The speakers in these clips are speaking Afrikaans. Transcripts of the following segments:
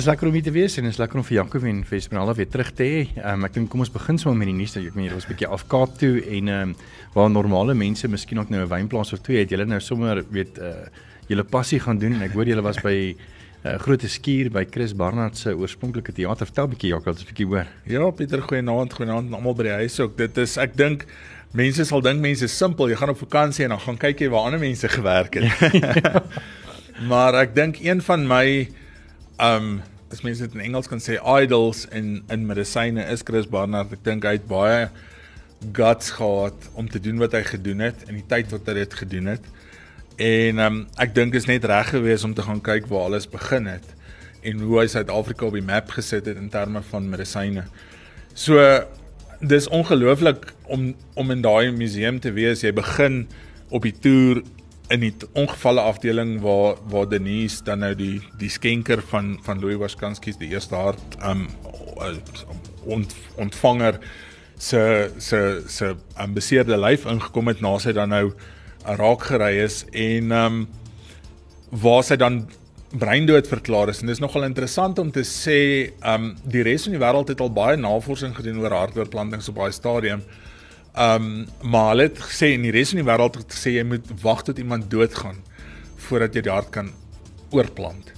Dis lekker om hier te wees en is lekker om vir Jaco en vir Esmeralda weer terug te hê. Um, ek dink kom ons begin sommer met die nuus. Ek meen hier was 'n bietjie af Kaap toe en ehm um, waar normale mense miskien ook nou 'n wynplaas of twee het, julle nou sommer weet uh julle passie gaan doen en ek hoor julle was by 'n uh, groot skuur by Chris Barnard se oorspronklike teater. Vertel 'n bietjie Jaco, 'n bietjie hoor. Ja, Pieter, goeienaand, goeienaand almal by die huis ook. Dit is ek dink mense sal dink mense is simpel. Jy gaan op vakansie en dan gaan kyk jy waar ander mense gewerk het. maar ek dink een van my um as mense dit in Engels kan sê idols in in medisyne is Chris Barnard. Ek dink hy het baie guts gehad om te doen wat hy gedoen het in die tyd wat hy dit gedoen het. En um ek dink is net reg geweest om te gaan kyk waar alles begin het en hoe hy Suid-Afrika op die map gesit het in terme van medisyne. So dis ongelooflik om om in daai museum te wees. Jy begin op die toer in die ongevalle afdeling waar waar Denise dan nou die die skenker van van Louis Waskanski se eerste hart um ont, ontvanger se se se ambeseerde lyf ingekom het na sy dan nou raak gery is en um waar sy dan breindood verklaar is. En dit is nogal interessant om te sê um die res van die wêreld het al baie navorsing gedoen oor hartoortplantings op baie stadium Ehm um, maar hulle het gesê in die res van die wêreld het gesê jy moet wag tot iemand doodgaan voordat jy die hart kan oorplant.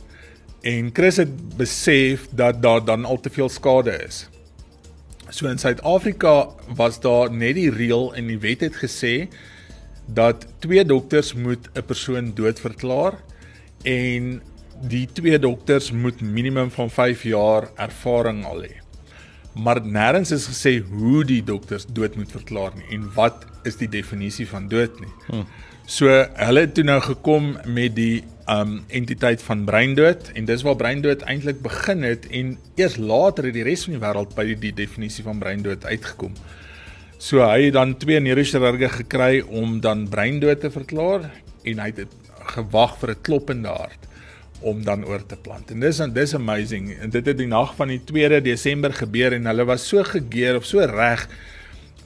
En Chris het besef dat daar dan al te veel skade is. So in Suid-Afrika was daar net die reël en die wet het gesê dat twee dokters moet 'n persoon dood verklaar en die twee dokters moet minimum van 5 jaar ervaring al hê maar nêrens is gesê hoe die dokters dood moet verklaar nie en wat is die definisie van dood nie. Hmm. So hulle het toe nou gekom met die um entiteit van breindood en dis waar breindood eintlik begin het en eers later het die res van die wêreld by die, die definisie van breindood uitgekom. So hy het dan twee neurochirurge gekry om dan breindood te verklaar en hy het gewag vir 'n kloppende hart om dan oor te plant. En dis dis amazing. En dit het die nag van die 2de Desember gebeur en hulle was so gegeer of so reg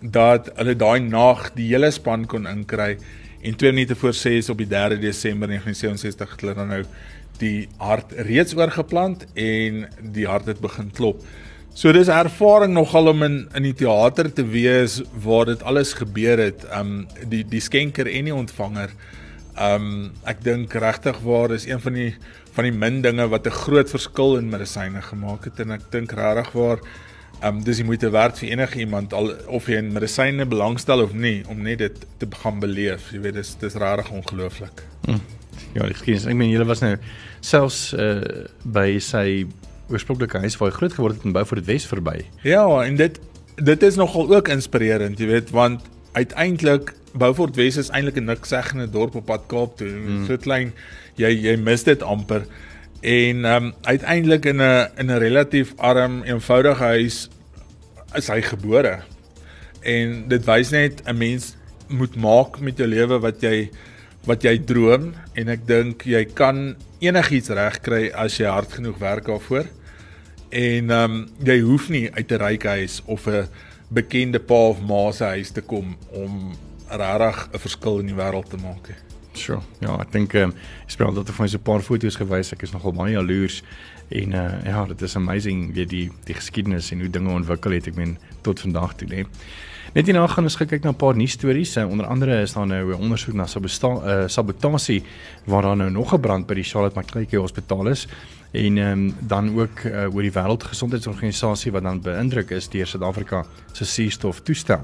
dat hulle daai nag die hele span kon inkry en 2 minute voor 6 op die 3de Desember 1967 het hulle dan nou die hart reeds oorgeplant en die hart het begin klop. So dis ervaring nogal om in in die teater te wees waar dit alles gebeur het. Um die die skenker en die ontvanger. Um ek dink regtig waar is een van die van die min dinge wat 'n groot verskil in medisyne gemaak het en ek dink regtig waar um, dis die moeite werd vir enige iemand al of jy in medisyne belangstel of nie om net dit te begin beleef. Jy weet dis dis regtig ongelooflik. Hmm. Ja, ek sien ek meen julle was nou selfs uh, by sy oorspronklike huis waar hy groot geword het in Beaufort Wes verby. Ja, en dit dit is nogal ook inspirerend, jy weet, want uiteindelik Beaufort Wes is eintlik 'n niks seggende dorp op pad Kaap toe. Hmm. So klein jy jy mis dit amper en ehm um, uiteindelik in 'n in 'n relatief arm eenvoudige huis is hy gebore. En dit wys net 'n mens moet maak met jou lewe wat jy wat jy droom en ek dink jy kan enigiets regkry as jy hard genoeg werk daarvoor. En ehm um, jy hoef nie uit 'n ryk huis of 'n bekende pa of ma se huis te kom om regtig 'n verskil in die wêreld te maak nie. Sure. Ja, ek dink ehm um, ek speel dat ek vir so 'n paar foto's gewys. Ek is nogal baie jaloers en uh, ja, dit is amazing wie die die geskiedenis en hoe dinge ontwikkel het. Ek meen tot vandag toe, né? Net hierna gaan ons kyk na 'n paar nuus stories. Uh, onder andere is daar nou 'n ondersoek na uh, sabotasie waar daar nou nog 'n brand by die Charlotte Macleay Hospitaal is en um, dan ook uh, oor die wêreldgesondheidsorganisasie wat dan beïndruk is deur Suid-Afrika se suurstof toestel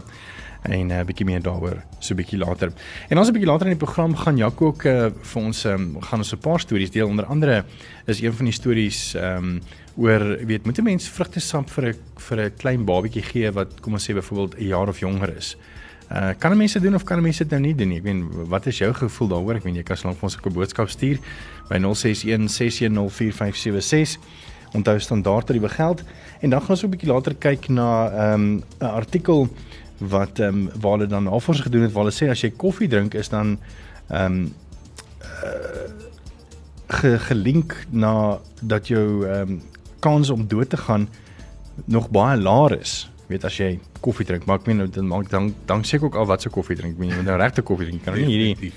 en 'n uh, eh, bietjie meer daaroor so bietjie later. En ons 'n bietjie later in die program gaan Jaco ook uh, vir ons um, gaan ons 'n paar stories deel onder andere is een van die stories ehm um, oor weet moet 'n mens vrugtesap vir 'n vir 'n klein babatjie gee wat kom ons sê byvoorbeeld 'n jaar of jonger is. Uh kan mense doen of kan mense dit nou nie doen nie? Ek meen wat is jou gevoel daaroor? Ek meen jy kan lank vir ons 'n boodskap stuur by 061 6104576. Onthou standaard tariewe geld en dan gaan ons 'n bietjie later kyk na ehm, 'n um, artikel wat ehm um, waar hulle dan navorsing gedoen het waar hulle sê as jy koffie drink is dan ehm um, uh, ge, gelink na dat jou ehm um, kans om dood te gaan nog baie laer is. Weet as jy koffie drink, maar ek meen nou, dan maak dan dan seker ook al wat se koffie drink. Meen jy moet nou regte koffie drink. Jy kan nie hierdie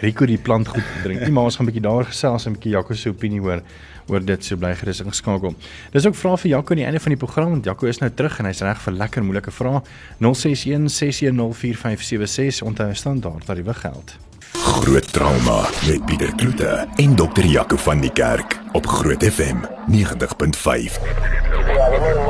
Rico die plant goed drink. Nie maar ons gaan 'n bietjie daar gesels en 'n bietjie Jaco se opinie hoor oor dit so bly gerus ingeskakel. Dis ook vrae vir Jaco aan die einde van die program want Jaco is nou terug en hy's reg vir lekker moeilike vrae. 061 6104576 onthou standaard tariewe geld. Groot trauma met Pieter Kloete en dokter Jaco van die Kerk op Groot FM 90.5.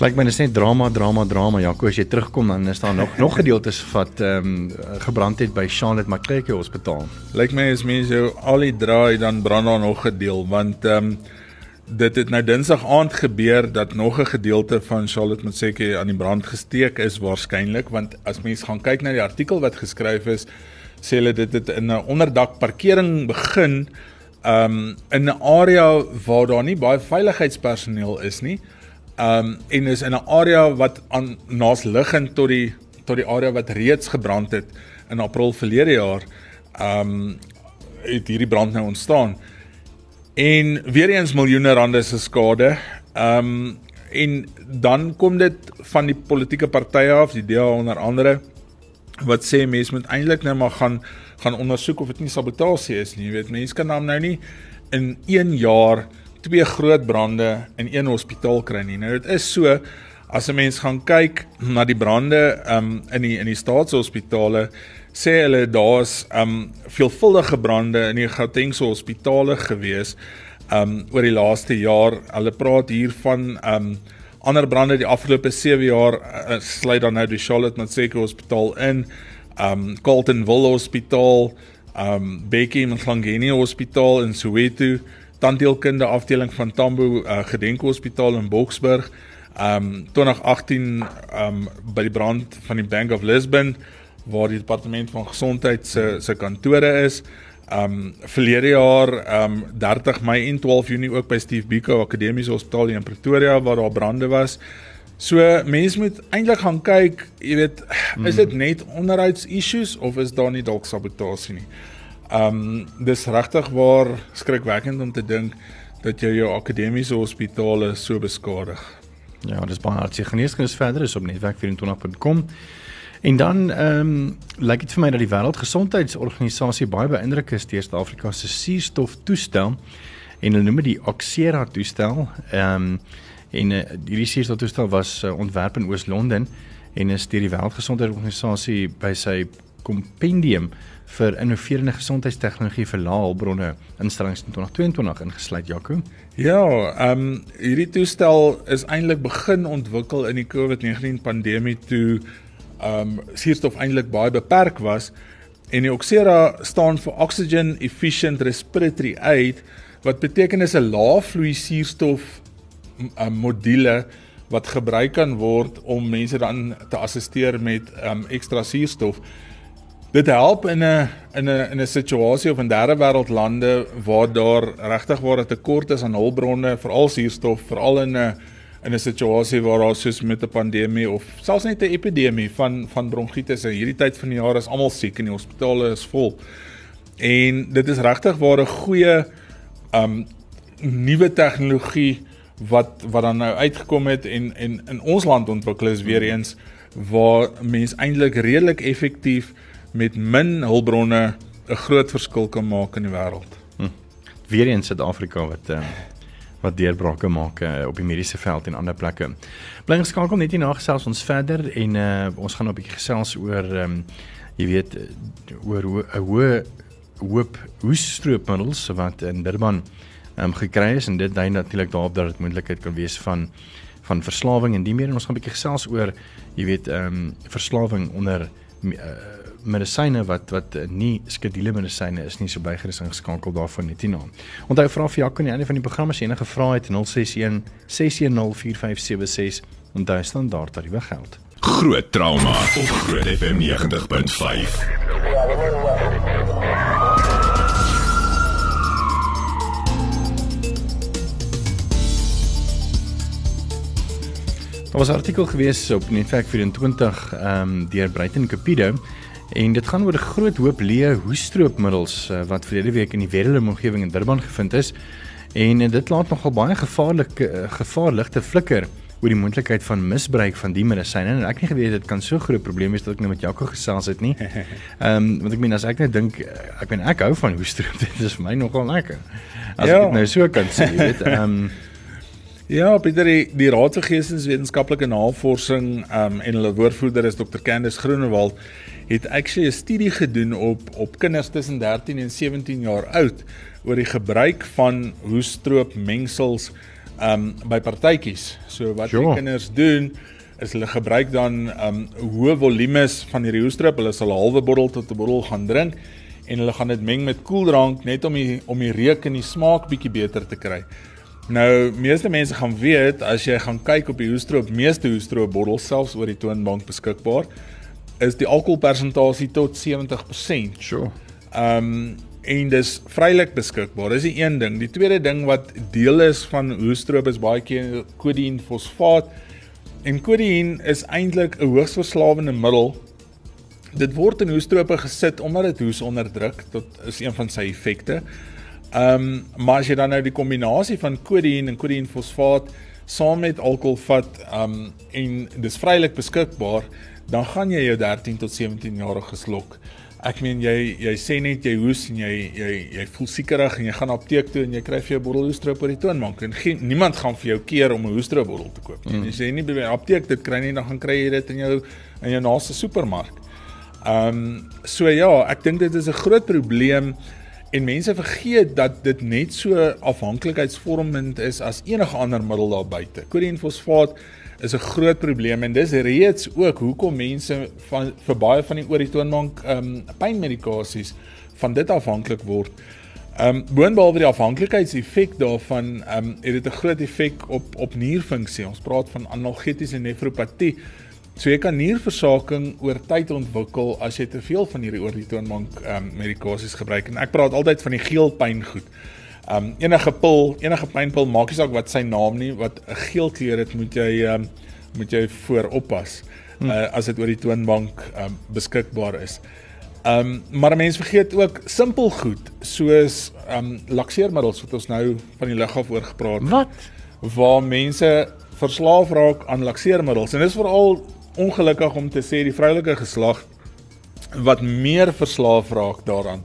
Lyk my dis net drama drama drama Jaco. As jy terugkom dan is daar nog nog gedeeltes wat ehm um, gebrand het by Charlotte Macleke Hospitaal. Lyk my as mense jou al die draai dan brand daar nog gedeel want ehm um, dit het nou Dinsdag aand gebeur dat nog 'n gedeelte van Charlotte Macleke aan die brand gesteek is waarskynlik want as mense gaan kyk na die artikel wat geskryf is sê hulle dit het in 'n onderdak parkering begin ehm um, in 'n area waar daar nie baie veiligheidspersoneel is nie um en is in 'n area wat aan naas liggend tot die tot die area wat reeds gebrand het in April verlede jaar um het hierdie brand nou ontstaan. En weer eens miljoene rande se skade um en dan kom dit van die politieke partye af die DA onder andere wat sê mense moet eintlik nou maar gaan gaan ondersoek of dit nie sabotasie is nie. Jy weet mense kan nou nie in 1 jaar twee groot brande in een hospitaal kry nie. Nou dit is so as 'n mens gaan kyk na die brande um in die in die staatshospitale sê hulle daar's um veelvuldige brande in die Gautengse hospitale gewees um oor die laaste jaar. Hulle praat hier van um ander brande die afgelope 7 jaar uh, sluit dan nou die Charlotte Matseke Hospitaal in, um Carltonville Hospitaal, um Bekkie Mhlangeni Hospitaal in Soweto tandheelkunde afdeling van Tambo uh, Gedenkhospitaal in Boksburg. Um 2018 um by die brand van die Bank of Lisbon waar die departement van gesondheid se se kantore is. Um verlede jaar um 30 Mei en 12 Junie ook by Steve Biko Akademiese Hospitaal in Pretoria waar daar brande was. So mense moet eintlik gaan kyk, jy weet, is dit net onderhouds issues of is daar nie dalk sabotasie nie? Um, dis regtig waar skrikwekkend om te dink dat jy jou akademiese hospitale so beskadig. Ja, dis baie hartseer. Geneeskunde verder is op netwerk24.com. En dan ehm um, lyk dit vir my dat die Wêreldgesondheidsorganisasie baie beïndruk is deur Suid-Afrika se suurstoftoestel en hulle noem dit die Oxera toestel. Ehm um, en uh, hierdie suurstoftoestel was uh, ontwerp in Oos-London en is deur die Wêreldgesondheidsorganisasie by sy kompendium vir innoverende gesondheidstegnologie vir laagulbronne instellings in 2022 ingesluit Jaco. Ja, ehm um, hierdie toestel is eintlik begin ontwikkel in die COVID-19 pandemie toe ehm um, suurstof eintlik baie beperk was en die Oxera staan vir Oxygen Efficient Respiratory Aid wat beteken is 'n lae-vloei suurstof um, module wat gebruik kan word om mense dan te assisteer met ehm um, ekstra suurstof dit help in 'n in 'n in 'n situasie of in derde wêreld lande waar daar regtig waar 'n tekort is aan hulpbronne, veral suurstof, veral in 'n in 'n situasie waar daar soos met 'n pandemie of selfs net 'n epidemie van van bronkietes in hierdie tyd van die jaar is almal siek en die hospitale is vol. En dit is regtig waar 'n goeie um nuwe tegnologie wat wat dan nou uitgekom het en en in ons land ontwikkel is weer eens waar mense eintlik redelik effektief met min hulpbronne 'n groot verskil kan maak in die wêreld. Hm. Weereens Suid-Afrika wat uh, wat deurbrake maak uh, op die mediese veld en ander plekke. Bly geskakel net hier na gesels ons verder en uh, ons gaan 'n bietjie gesels oor um, jy weet oor 'n hoë hoop hoestroopmiddels wat in Durban um, gekry is en dit dui natuurlik daarop dat dit moontlikheid kan wees van van verslawing en die meer en ons gaan 'n bietjie gesels oor jy weet ehm um, verslawing onder uh, medisyne wat wat nie skedule medisyne is nie so bygerus ingeskakel daarvan net hierna. Onthou vra vir Jacques aan die einde van die program as jy enige vrae het 061 610 4576 en daai standaard tariewe geld. Groot trauma op Groot FM 90.5. Daar was 'n artikel gewees op Netwerk 24 ehm um, deur Bruiten Capide en dit gaan oor 'n groot hoop leë hoestroopmiddels uh, wat verlede week in die Wedelum omgewing in Durban gevind is. En dit laat nogal baie gevaarlike uh, gevaarligte flikker oor die moontlikheid van misbruik van die medisyne en ek nie geweet dit kan so groot probleem wees dat ek nou met Jaco gesels het nie. Ehm um, want ek meen as ek net dink ek meen ek hou van hoestroop dit is vir my nogal lekker. As ja. ek dit nou so kan sê, jy weet, ehm um, Ja, Pieter, die, die Raad vir Geesteswetenskaplike Navorsing um en hulle woordvoerder is Dr. Candice Groenewald het actually 'n studie gedoen op op kinders tussen 13 en 17 jaar oud oor die gebruik van hoestroop mengsels um by partytjies. So wat sure. die kinders doen is hulle gebruik dan um hoë volumes van hierdie hoestroop. Hulle sal 'n halwe bottel tot 'n bottel gaan drink en hulle gaan dit meng met koeldrank net om die om die reuk en die smaak bietjie beter te kry. Nou, meeste mense gaan weet as jy gaan kyk op die hoestroop, meeste hoestroop bottels selfs oor die toonbank beskikbaar, is die alkoholpersentasie tot 70%. Sure. Um, en dis vrylik beskikbaar. Dis die een ding. Die tweede ding wat deel is van hoestroop is baie keer kodien fosfaat. En kodien is eintlik 'n hoogs verslawende middel. Dit word in hoestrope gesit omdat dit hoes onderdruk. Dit is een van sy effekte. Ehm um, maar as jy dan nou die kombinasie van kodien en kodienfosfaat saam met alkohol vat ehm um, en dis vrylik beskikbaar, dan gaan jy jou 13 tot 17 jarige slok. Ek meen jy jy sê net jy hoes en jy jy jy voel siekerig en jy gaan apteek toe en jy kry vir jou bottel hoestroop oor die toonbank en geen, niemand gaan vir jou keer om 'n hoestroop bottel te koop. Mm. Jy sê nie by die apteek dit kry nie dan gaan kry jy dit in jou in jou naaste supermark. Ehm um, so ja, ek dink dit is 'n groot probleem En mense vergeet dat dit net so afhanklikheidsvormend is as enige ander middel daar buite. Kodienfosfaat is 'n groot probleem en dis reeds ook hoekom mense van vir baie van die oor die toonbank ehm um, pynmedikasies van dit afhanklik word. Ehm um, boonbehalwe die afhanklikheidseffek daarvan ehm um, het dit 'n groot effek op op nierfunksie. Ons praat van analgetiese nefropatie So jy kan nierversaking oor tyd ontwikkel as jy te veel van hierdie oor die toonbank ehm um, medikasies gebruik en ek praat altyd van die geel pyn goed. Ehm um, enige pil, enige pynpil maak nie saak wat sy naam nie, wat 'n geel kleur het, moet jy ehm um, moet jy voor oppas uh, as dit oor die toonbank ehm um, beskikbaar is. Ehm um, maar mense vergeet ook simpel goed soos ehm um, lakseermiddels wat ons nou van die lig af oor gepraat het. Wat? Waar mense verslaaf raak aan lakseermiddels en dis veral ongelukkig om te sê die vroulike geslag wat meer verslaaf raak daaraan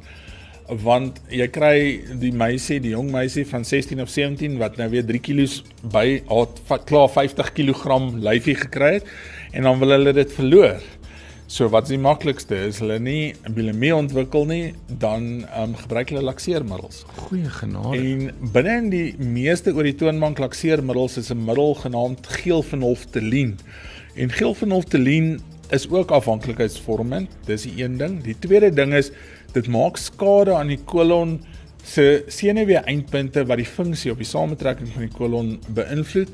want jy kry die meisie, die jong meisie van 16 of 17 wat nou weer 3 kg by het klaar 50 kg lyfie gekry het en dan wil hulle dit verloor. So wat is die maklikste is hulle nie bulimie ontwikkel nie, dan um, gebruik hulle lakseermiddels. Goeie genade. En binne in die meeste oor die toonbank lakseermiddels is 'n middel genaamd geelfenolftelien. En geelfenolftelien is ook afhanklikheidsvormend. Dis die een ding. Die tweede ding is dit maak skade aan die kolon se senuwee eindpunte wat die funksie op die samentrekking van die kolon beïnvloed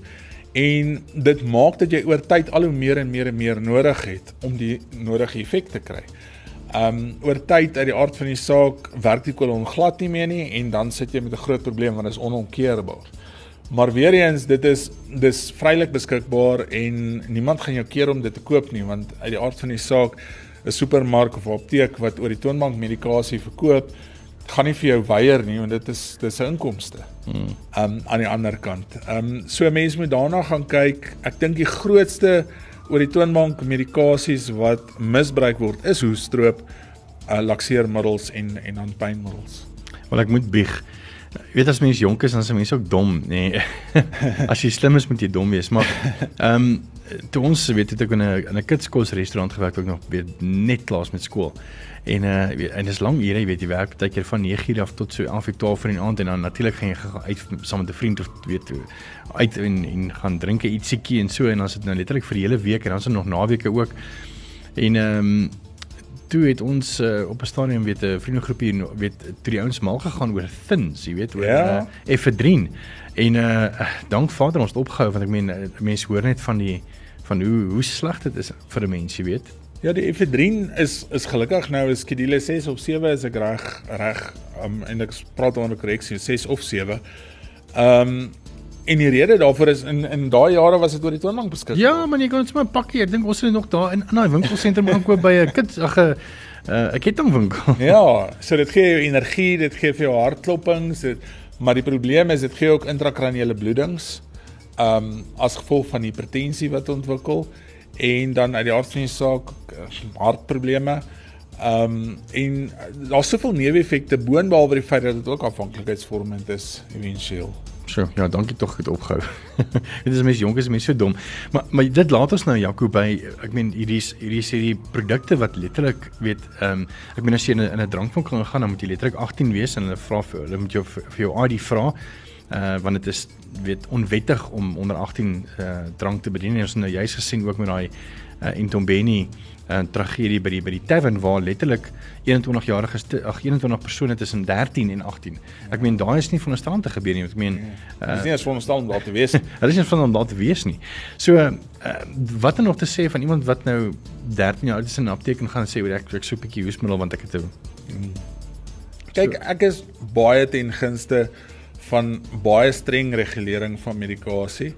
en dit maak dat jy oor tyd al hoe meer en meer en meer nodig het om die nodige effek te kry. Um oor tyd uit die aard van die saak werk die kolon glad nie meer nie en dan sit jy met 'n groot probleem want dit is onomkeerbaar. Maar weer eens, dit is dis vrylik beskikbaar en niemand gaan jou keer om dit te koop nie want uit die aard van die saak 'n supermark of 'n apteek wat oor die toonbank medikasie verkoop, gaan nie vir jou weier nie want dit is dis 'n inkomste. Hmm. Um aan die ander kant. Um so mense moet daarna gaan kyk. Ek dink die grootste oor die toonbank medikasies wat misbruik word is hoestroop, uh, lakseermiddels en en dan pynmiddels. Wel ek moet bieg. Jy weet as mens jonk is dan se mense ook dom, nê. Nee. as jy slim is moet jy dom wees, maar ehm um, toe ons weet het ek in 'n in 'n kitskos restaurant gewerk ook nog weet net klaar met skool. En uh en dis lank ure, jy weet jy werk baie keer van 9:00 af tot so 11:00 in die aand en dan natuurlik gaan jy uit saam met 'n vriend of weet uit en en gaan drinke ietsiekie en so en dan sit nou letterlik vir die hele week en dan is nog naweke ook. En ehm um, toe het ons uh, op 'n stadium weet 'n vriendegroepie weet toe die ouens mal gegaan oor thins, jy weet oor ja. uh, efedrin. En uh dank Vader ons het opgehou want ek meen mense hoor net van die van hoe hoe sleg dit is vir 'n mens, jy weet. Ja, die efedrin is is gelukkig nou is skedule 6 of 7 is ek reg reg um, en ek praat onder korreksie 6 of 7. Ehm um, En die rede daarvoor is in in daai jare was dit oor die toonbank beskikbaar. Ja, man, jy kan sommer pakkie. Ek dink ons het nog daar in in daai winkelsentrum aankoop by 'n kind ag 'n 'n kettingwinkel. Ja, so dit gee jou energie, dit gee vir jou hartklopings, dit maar die probleem is dit gee ook intrakraniële bloedings. Um as gevolg van hipertensie wat ontwikkel en dan uit die aard van die saak hartprobleme. Um en daar's soveel neeweffekte boonbehalwe die feit dat dit ook afhanklikheidsvormend is éventueel. So, ja, dankie tog het opgehou. dit is mens jonk is mens so dom. Maar maar dit laat ons nou Jaco by ek meen hierdie hierdie sê die produkte wat letterlik weet ehm um, ek meen as jy in 'n in 'n drankwinkel gaan dan moet jy letterlik 18 wees en hulle vra vir hulle moet jou vir jou ID vra. Uh want dit is weet onwettig om onder 18 uh drank te bedien. Ons het nou juis gesien ook met daai uh Intombeni 'n tragedie by die by die tavern waar letterlik 21 jarige ag 21 persone tussen 13 en 18. Ek meen daai is nie van 'n strand te gebeur nie. Ek meen uh, dis nie eens van 'n strand daar te wees. Hulle is nie van om daar te wees nie. So uh, wat er nog te sê van iemand wat nou 13 jaar oud is en 'n apteek gaan sê ek ek so 'n bietjie hoesmiddel want ek het 'n hmm. Kyk, ek is baie ten gunste van baie streng regulering van medikasie.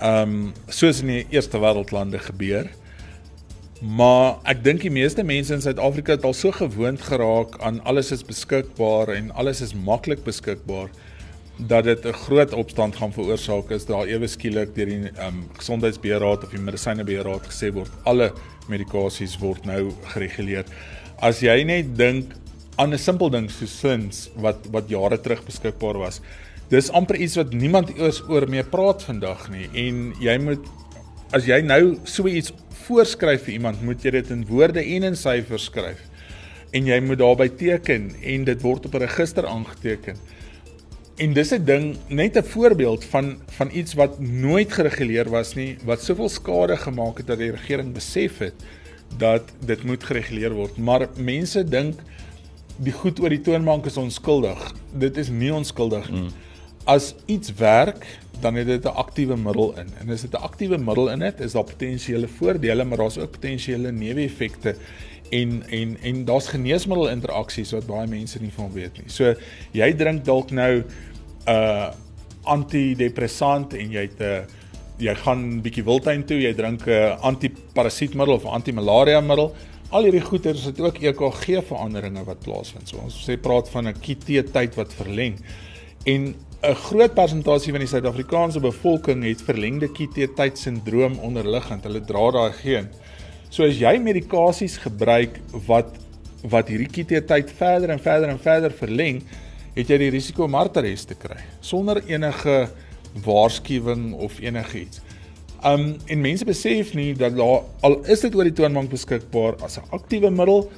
Ehm um, soos in die eerste wêreldlande gebeur. Maar ek dink die meeste mense in Suid-Afrika het al so gewoond geraak aan alles is beskikbaar en alles is maklik beskikbaar dat dit 'n groot opstand gaan veroorsaak as daar ewe skielik deur die um, gesondheidsbeheerraad of die medisynebeheerraad gesê word alle medikasies word nou gereguleer. As jy net dink aan 'n simpel ding soos sins wat wat jare terug beskikbaar was. Dis amper iets wat niemand eers oor mee praat vandag nie en jy moet as jy nou so iets voorskryf vir iemand, moet jy dit in woorde en in syfers skryf. En jy moet daarby teken en dit word op 'n register aangeteken. En dis 'n ding, net 'n voorbeeld van van iets wat nooit gereguleer was nie, wat soveel skade gemaak het dat die regering besef het dat dit moet gereguleer word. Maar mense dink die goed oor die toonbank is onskuldig. Dit is nie onskuldig nie. Mm. As iets werk, dan het dit 'n aktiewe middel in. En as dit 'n aktiewe middel in het, is daar potensiële voordele, maar daar's ook potensiële neeweffekte en en en daar's geneesmiddel interaksies wat baie mense nie van weet nie. So jy drink dalk nou 'n uh, antidepressant en jy het 'n uh, jy gaan bietjie wildtuin toe, jy drink 'n uh, antiparasietmiddel of antimalaria middel. Al hierdie goeters het ook EKG veranderinge wat plaasvind. So ons sê praat van 'n QT tyd wat verleng. En 'n groot persentasie van die Suid-Afrikaanse bevolking het verlengde QT-tydsindroom onderliggend. Hulle dra daai geen. So as jy medikasies gebruik wat wat hierdie QT-tyd verder en verder en verder verleng, het jy die risiko om hartares te kry sonder enige waarskuwing of enigiets. Um en mense besef nie dat daar al is dit oor die toonbank beskikbaar as 'n aktiewe middel,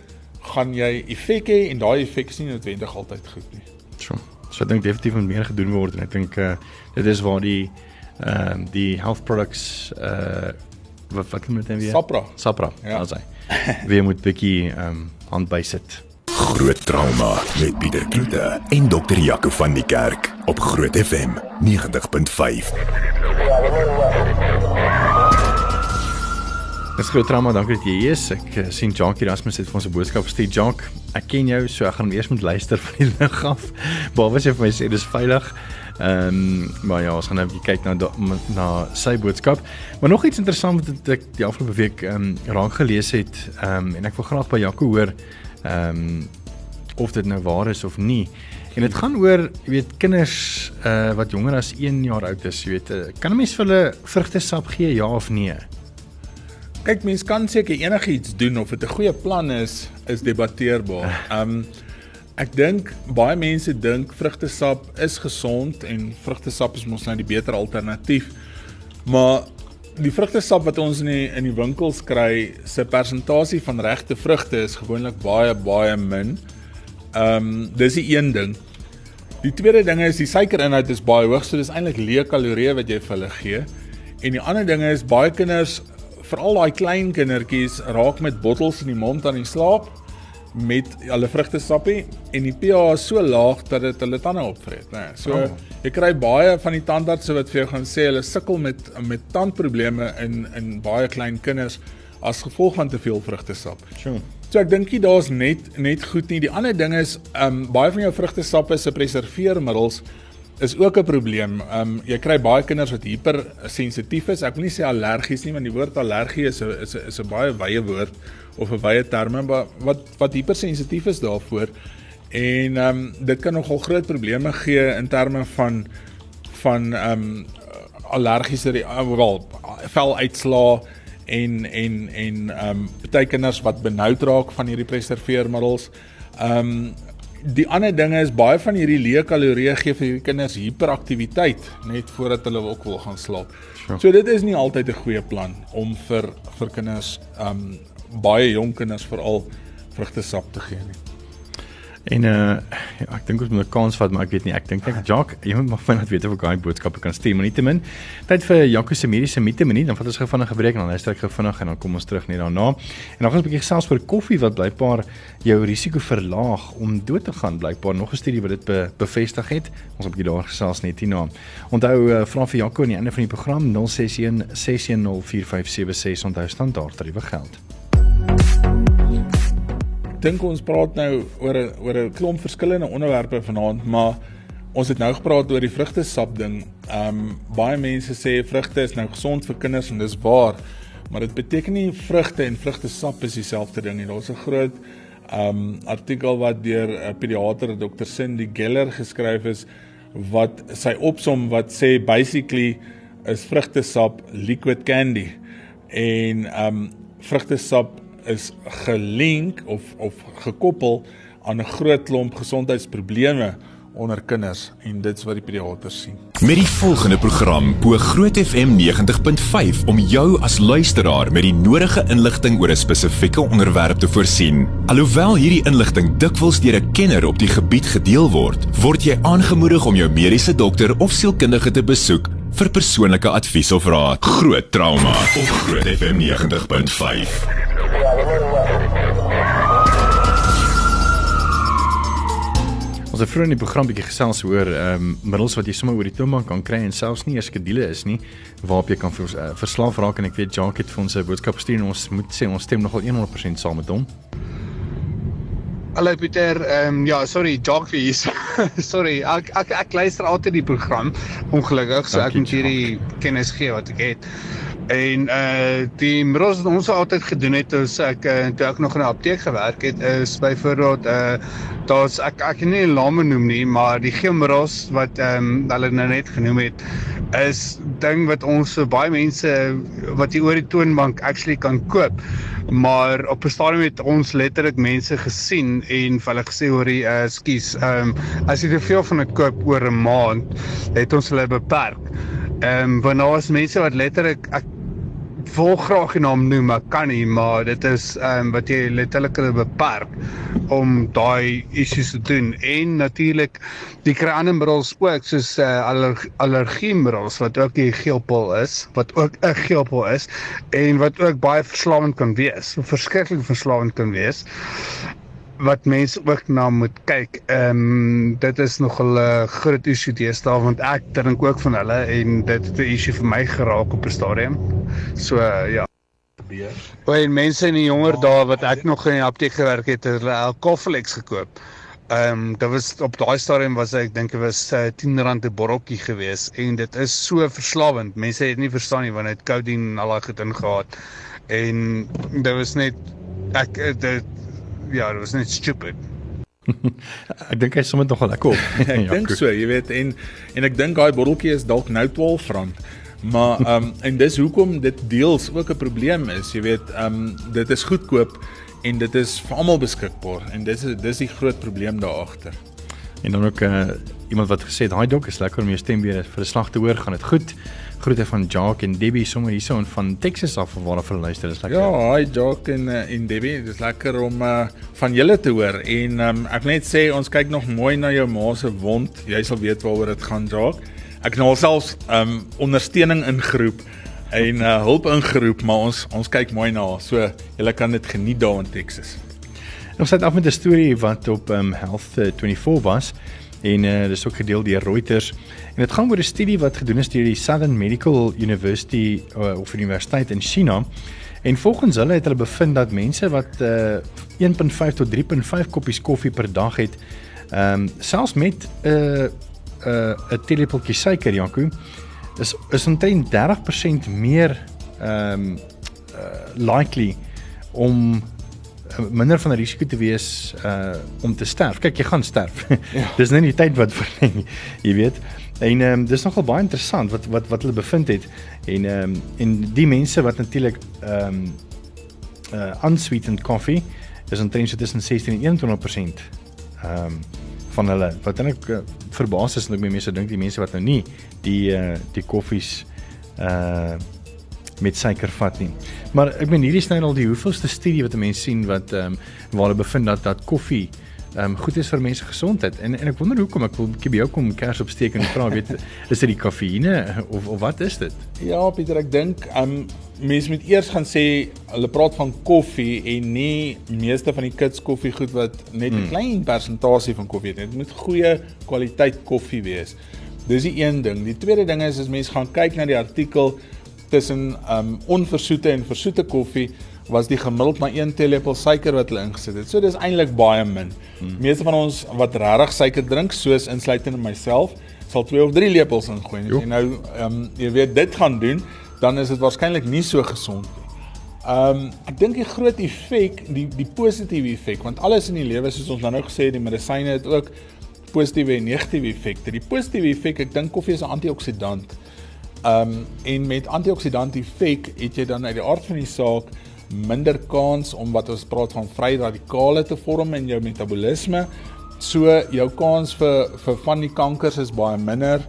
gaan jy effek hê en daai effek is nie noodwendig altyd goed nie. So ek dink definitief moet meer gedoen word en ek dink uh, dit is waar die ehm uh, die health products uh wat wat moet dit weer? Sapra. Sapra. Ja, sê. Wie moet bietjie ehm um, hand bysit. Groot trauma met Pieter Kloete en dokter Jaco van die Kerk op Groot FM 90.5. Dis groot trauma, dankie dat jy hier is. Ek uh, sien Jackie Erasmus het vir ons 'n boodskap gestuur. Jack, ek ken jou, so ek gaan eers moet luister van die lig af. Behalwe as jy vir my sê dis veilig. Ehm, um, maar ja, ons gaan nou 'n bietjie kyk na na sy boodskap. Maar nog iets interessant wat ek die afgelope week ehm um, raak gelees het, ehm um, en ek wil graag by Jackie hoor ehm um, of dit nou waar is of nie. En dit gaan oor, jy weet, kinders uh wat jonger as 1 jaar oud is, jy weet, uh, kan 'n mens vir hulle vrugtesap gee ja of nee? Kyk, mens kan seker enigiets doen of dit 'n goeie plan is, is debatteerbaar. Um ek dink baie mense dink vrugtesap is gesond en vrugtesap is mos nou die beter alternatief. Maar die vrugtesap wat ons in die in die winkels kry, se persentasie van regte vrugte is gewoonlik baie baie min. Um dis die een ding. Die tweede ding is die suikerinhoud is baie hoog, so dis eintlik leë kalorieë wat jy vir hulle gee. En die ander ding is baie kinders veral daai klein kindertjies raak met bottels in die mond aan die slaap met hulle vrugtesappie en die pH is so laag dat dit hulle tande opvreet, né? Nee, so oh. jy kry baie van die tandartse wat vir jou gaan sê hulle sukkel met met tandprobleme in in baie klein kinders as gevolg van te veel vrugtesap. Sjoe. So ek dink jy daar's net net goed nie. Die ander ding is, ehm um, baie van jou vrugtesappe se preserveermiddels is ook 'n probleem. Ehm um, jy kry baie kinders wat hypersensitief is. Ek wil nie sê allergies nie, want die woord allergie is 'n is 'n is 'n baie wye woord of 'n wye term, maar wat wat hypersensitief is daarvoor. En ehm um, dit kan nogal groot probleme gee in terme van van ehm um, allergiese wel veluitslae en en en ehm um, baie kinders wat benoud raak van hierdie preserveermiddels. Ehm um, die ander dinge is baie van hierdie leë kalorieë gee vir hierdie kinders hiperaktiwiteit net voordat hulle ook wil gaan slaap. Sure. So dit is nie altyd 'n goeie plan om vir vir kinders um, baie jonk kinders veral vrugtesap te gee nie. En uh ja, ek dink ons moet 'n kans vat, maar ek weet nie, ek dink ek Jock, jy moet maar vinnig weet of ek daai boodskappe kan stuur, maar nietemin tyd vir Jacques se mediese mite minuut, dan vat ons gou vinnig 'n breek en dan luister ek gou vinnig en dan kom ons terug net daarna. En dan gaan ons 'n bietjie gesels oor koffie wat blykbaar jou risiko verlaag om dood te gaan, blykbaar nog 'n studie wat dit be, bevestig het. Ons 'n bietjie daar gesels net hierna. Onthou uh, vra vir Jacques aan die einde van die program 061 610 4576 onthou standaard tariewe geld dink ons praat nou oor 'n oor 'n klomp verskillende onderwerpe vanaand, maar ons het nou gepraat oor die vrugtesap ding. Ehm um, baie mense sê vrugte is nou gesond vir kinders en dis waar, maar dit beteken nie vrugte en vrugtesap is dieselfde ding nie. Daar's 'n groot ehm um, artikel wat deur 'n pediater, Dr. Cindy Geller geskryf is wat sy opsom wat sê basically is vrugtesap liquid candy en ehm um, vrugtesap is gelink of of gekoppel aan 'n groot klomp gesondheidsprobleme onder kinders en dit's wat die pediaters sien. Met die volgende program bo Groot FM 90.5 om jou as luisteraar met die nodige inligting oor 'n spesifieke onderwerp te voorsien. Alhoewel hierdie inligting dikwels deur 'n kenner op die gebied gedeel word, word jy aangemoedig om jou mediese dokter of sielkundige te besoek vir persoonlike advies of raad. Groot trauma op Groot FM 90.5. Ons het vroeër in die program bietjie gesels oor ehm um, middels wat jy sommer oor die toonbank kan kry en selfs nie eers skedules is nie waarop jy kan vers, uh, verslaaf raak en ek weet Jacques het vir ons 'n boodskap gestuur en ons moet sê ons stem nogal 100% saam met hom. Hallo Pieter, ehm um, ja, sorry, Jacques hier. sorry, ek, ek ek luister altyd die program ongelukkig so ek moet hierdie kennis gee wat ek het. En uh die middels wat ons altyd gedoen het as ek uh, toe ek nog in 'n apteek gewerk het is byvoorbeeld uh daar's ek ek kan nie name noem nie, maar die geelmiddels wat ehm um, hulle nou net genoem het is ding wat ons so baie mense wat hier oor die toonbank actually kan koop. Maar op 'n stadium het ons letterlik mense gesien en vir hulle gesê hoor jy uh, skus, ehm um, as jy te veel van dit koop oor 'n maand, het ons hulle beperk. Ehm um, want daar is mense wat letterlik ek wil graag die naam noem, maar kan nie, maar dit is ehm um, wat jy letterlik hulle beperk om daai issues te doen. En natuurlik die kry ander middels ook soos uh, aller, allergie middels wat ook die geelpil is, wat ook 'n geelpil is en wat ook baie verslawend kan wees. Verskriklik verslawend kan wees wat mense ook na moet kyk. Ehm um, dit is nog 'n groot issue deesdae want ek dink ook van hulle en dit het 'n issue vir my geraak op 'n stadium. So uh, ja. Baie mense in die jonger dae wat ek nog in die apteek gewerk het, het hulle Alcoflex gekoop. Ehm um, dit was op daai stadium was ek dink dit was uh, eh, 10 rand 'n botteltjie gewees en dit is so verslawend. Mense het nie verstaan nie want dit codeine al daai goed ingehaat. En dit was net ek dit ja, dit was net stupid. ek dink hy sommer nogal lekker op. ek ja, dink so, jy weet en en ek dink daai botteltjie is dalk nou 12 rand. Maar ehm um, en dis hoekom dit deels ook 'n probleem is, jy weet, ehm um, dit is goedkoop en dit is vir almal beskikbaar en dis dis die groot probleem daar agter. En dan ook uh, iemand wat gesê het, "Daai dok is lekker om jou stem weer vir 'n slag te hoor, gaan dit goed." Groete van Jock en Debbie sommer hierso en van Texas af waar hulle luister. Dis lekker. Ja, hi Jock en uh, en Debbie, dis lekker om uh, van julle te hoor. En um, ek net sê ons kyk nog mooi na jou ma se wond. Jy sal weet waaroor dit gaan, Jock. Ek nou selfs um ondersteuning ingeroep en uh, hulp ingeroep, maar ons ons kyk mooi na. So julle kan dit geniet daar in Texas. Ons het af met 'n storie wat op um, Health 24 was en uh, dis ook gedeel deur Reuters. En dit gaan oor 'n studie wat gedoen is deur die Southern Medical University uh, of Universiteit in China. En volgens hulle het hulle bevind dat mense wat uh, eh, 1.5 tot 3.5 koppies koffie per dag het ehm um, selfs met 'n uh, 'n uh, 'n teelepeltjie suiker, Janko, is is omtrent 30% meer ehm um, uh, likely om minder van 'n risiko te wees uh om te sterf. Kyk, jy gaan sterf. Ja. dis net die tyd wat verleng, jy weet. En ehm um, dis nogal baie interessant wat wat wat hulle bevind het en ehm um, en die mense wat natuurlik ehm um, uh unsweetened coffee is omtrent so tussen 16 en 21% ehm um, van hulle wat eintlik uh, verbaas is en ek mense dink die mense wat nou nie die uh, die koffies uh met suiker vat nie. Maar ek meen hierdie is nou al die hoeveelste studie wat mense sien wat ehm um, waar hulle bevind dat dat koffie ehm um, goed is vir mense gesondheid. En en ek wonder hoekom ek wil 'n bietjie by jou kom kers opsteek en vra weet is dit die kafeïne of of wat is dit? Ja, Pieter, ek dink ehm um, mense moet eers gaan sê hulle praat van koffie en nie meeste van die kits koffie goed wat net 'n hmm. klein persentasie van koffie het. Dit moet goeie kwaliteit koffie wees. Dis die een ding. Die tweede ding is as mense gaan kyk na die artikel tussen um, onversoete en versoete koffie was die gemiddeld maar 1 teelepel suiker wat hulle ingesit het. So dis eintlik baie min. Hmm. Meeste van ons wat regtig suiker drink, soos insluitend in myself, sal 2 of 3 lepels ingooi. As jy nou ehm um, jy weet dit gaan doen, dan is dit waarskynlik nie so gesond nie. Ehm um, ek dink die groot effek, die die positiewe effek, want alles in die lewe soos ons nou nou gesê het, die medisyne het ook positiewe en negatiewe effekte. Die positiewe effek, ek dink koffie is 'n antioksidant. Ehm um, en met antioksidant effek het jy dan uit die aard van die saak minder kans om wat ons praat van vry radikale te vorm in jou metabolisme. So jou kans vir vir van die kankers is baie minder.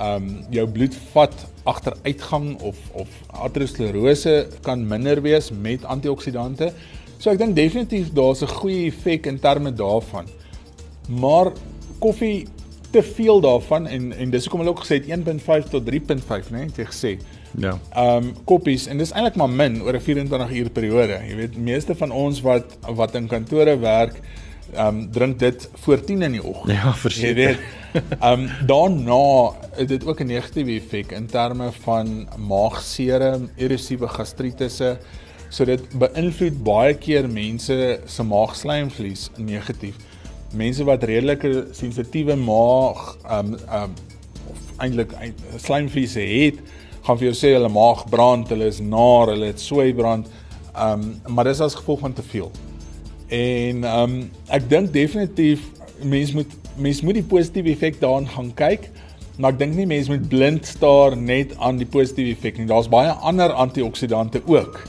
Um jou bloedvat agteruitgang of of aterosklerose kan minder wees met antioksidante. So ek dink definitief daar's 'n goeie effek in terme daarvan. Maar koffie te veel daarvan en en dis hoekom hulle ook gesê het 1.5 tot 3.5, né, nee, het jy gesê. Ja. Ehm um, koppies en dis eintlik maar min oor 'n 24 uur periode. Jy weet, meeste van ons wat wat in kantore werk, ehm um, drink dit voor 10 in die oggend. Ja, verseker. Ehm um, daarna het dit ook 'n negatiewe effek in terme van maagseer, erosiewe gastrietisse. So dit beïnvloed baie keer mense se maagslijmvlies negatief. Mense wat redelike sensitiewe maag um, um, of eintlik slijmvliese het, gaan vir jou sê hulle maag brand, hulle is naar, hulle het sweibrand. Ehm um, maar dis as gevolg van te veel. En um, ek dink definitief mense moet mense moet die positiewe effek daaraan gaan kyk. Maar ek dink nie mense moet blind staar net aan die positiewe effek nie. Daar's baie ander antioksidante ook.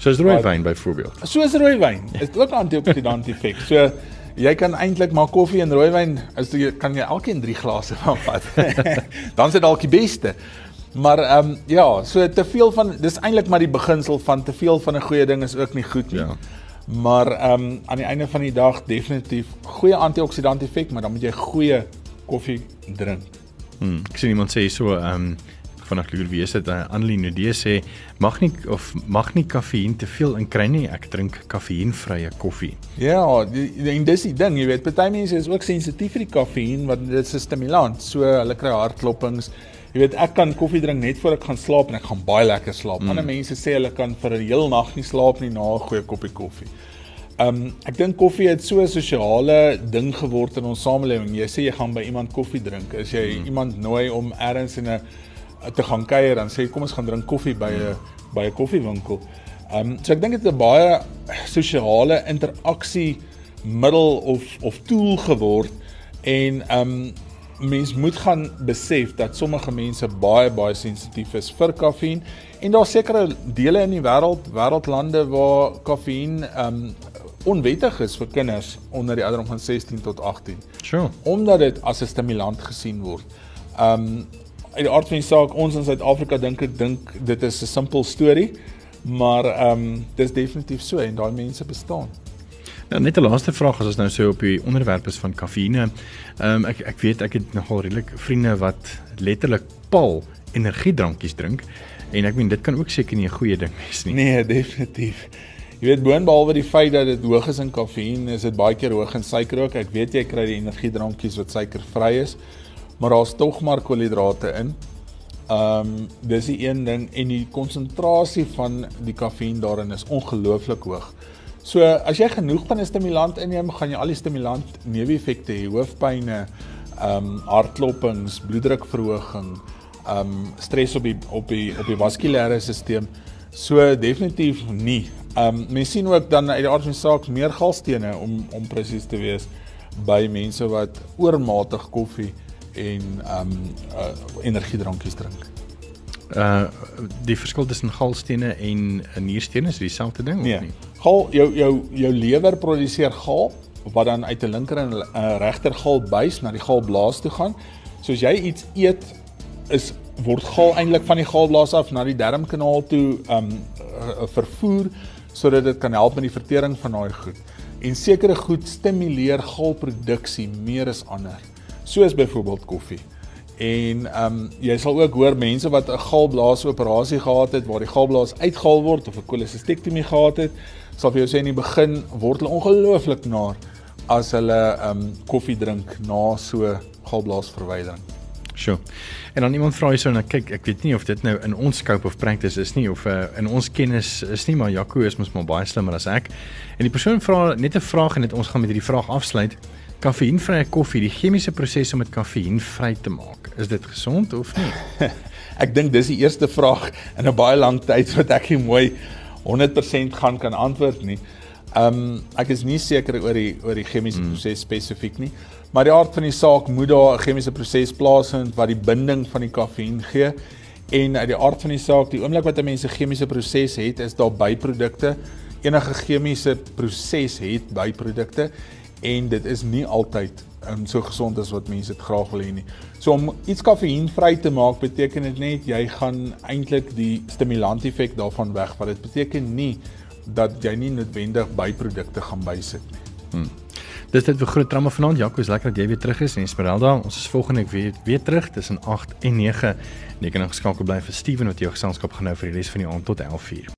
Soos rooiwyn byvoorbeeld. Soos rooiwyn is ook antioksidant effek. So jy kan eintlik maar koffie en rooiwyn, as jy kan jy elkeen 3 glase van vat. Dan is dit dalk die beste. Maar ehm um, ja, so te veel van dis eintlik maar die beginsel van te veel van 'n goeie ding is ook nie goed nie. Ja. Maar ehm um, aan die einde van die dag definitief goeie antioksidant effek, maar dan moet jy goeie koffie drink. Hmm, ek sien iemand sê so ehm um, vanaand loer wie is dit Annelien Nudee sê mag nie of mag nie kafeïn te veel in kry nie. Ek drink kafeïnvrye koffie. Ja, die, en dis die ding, jy weet, party mense is ook sensitief vir die kafeïn want dit is 'n stimulant. So hulle kry hartklopings Jy weet ek kan koffie drink net voor ek gaan slaap en ek gaan baie lekker slaap. Mm. Ander mense sê hulle kan vir 'n heel nag nie slaap nie na 'n goeie koppie koffie. Ehm um, ek dink koffie het so 'n sosiale ding geword in ons samelewing. Jy sê jy gaan by iemand koffie drink. As jy mm. iemand nooi om elders in 'n te gaan kuier, dan sê kom ons gaan drink koffie by 'n mm. by 'n koffiewinkel. Ehm um, so ek dink dit is 'n baie sosiale interaksie middel of of tool geword en ehm um, mens moet gaan besef dat sommige mense baie baie sensitief is vir kafeïn en daar sekere dele in die wêreld, wêreldlande waar kafeïn um onwettig is vir kinders onder die ouderdom van 16 tot 18. Sure. Omdat dit as 'n stimulant gesien word. Um uit die aard van die saak, ons in Suid-Afrika dink ek dink dit is 'n simpel storie, maar um dis definitief so en daai mense bestaan. Ja, net 'n laaste vraag as ons nou so op die onderwerp is van kafeïne. Ehm um, ek ek weet ek het nogal redelik vriende wat letterlik pal energiedrankies drink en ek meen dit kan ook seker nie 'n goeie ding wees nie. Nee, definitief. Jy weet boonbehalwe die feit dat dit hoog is in kafeïn, is dit baie keer hoog in suiker ook. Ek weet jy kry die energiedrankies wat suikervry is, maar daar's tog maar koolhidrate in. Ehm um, dis die een ding en die konsentrasie van die kafeïn daarin is ongelooflik hoog. So as jy genoeg van 'n stimulant inneem, gaan jy al die stimulant neeweffekte hê, hoofpynne, ehm um, hartklopings, bloeddrukverhoging, ehm um, stres op die op die op die vaskulêre stelsel. So definitief nie. Ehm um, mens sien ook dan uit die aard van die saak meer galstene om om presies te wees by mense wat oormatig koffie en ehm um, uh, energiedrankies drink. Uh die verskil tussen galstene en nierstene is dieselfde ding nee. of nie? Gal jou jou jou lewer produseer gal wat dan uit 'n linker en 'n uh, regter galbuis na die galblaas toe gaan. So as jy iets eet is word gal eintlik van die galblaas af na die darmkanaal toe um vervoer sodat dit kan help met die vertering van daai goed. En sekere goed stimuleer galproduksie meer as ander. Soos byvoorbeeld koffie. En ehm um, jy sal ook hoor mense wat 'n galblaas operasie gehad het waar die galblaas uitgehaal word of 'n kolesistektomie gehad het, sal vir jou sê in die begin word hulle ongelooflik naar as hulle ehm um, koffie drink na so galblaasverwydering. Sjoe. En dan iemand vra hierso en ek kyk, ek weet nie of dit nou in ons scope of practice is nie of uh, in ons kennis is nie, maar Jaco is mos maar baie slimmer as ek. En die persoon vra net 'n vraag en dit ons gaan met hierdie vraag afsluit. Kafeïnvrye koffie, die chemiese proses om dit kafeïnvry te maak, is dit gesond of nie? ek dink dis die eerste vraag in 'n baie lang tyd wat ek nie mooi 100% gaan kan antwoord nie. Ehm um, ek is nie seker oor die oor die chemiese mm. proses spesifiek nie, maar die aard van die saak moet daar 'n chemiese proses plaasvind wat die binding van die kafeïn gee. En uit die aard van die saak, die oomblik wat 'n mens 'n chemiese proses het, is daar byprodukte. Enige chemiese proses het byprodukte en dit is nie altyd um, so gesond as wat mense dit graag wil hê nie. So om iets kafeïnvry te maak beteken dit net jy gaan eintlik die stimulant effek daarvan wegvat. Dit beteken nie dat jy nie noodwendig byprodukte gaan bysit nie. Hmm. Dis dit vir groot drama vanaand. Jaco, is lekker dat jy weer terug is en Esmeralda, ons is volgende week weer weer terug tussen 8 en 9. Net kan geskakel bly vir Steven wat jou geselskap gaan nou vir die res van die aand tot 11:00.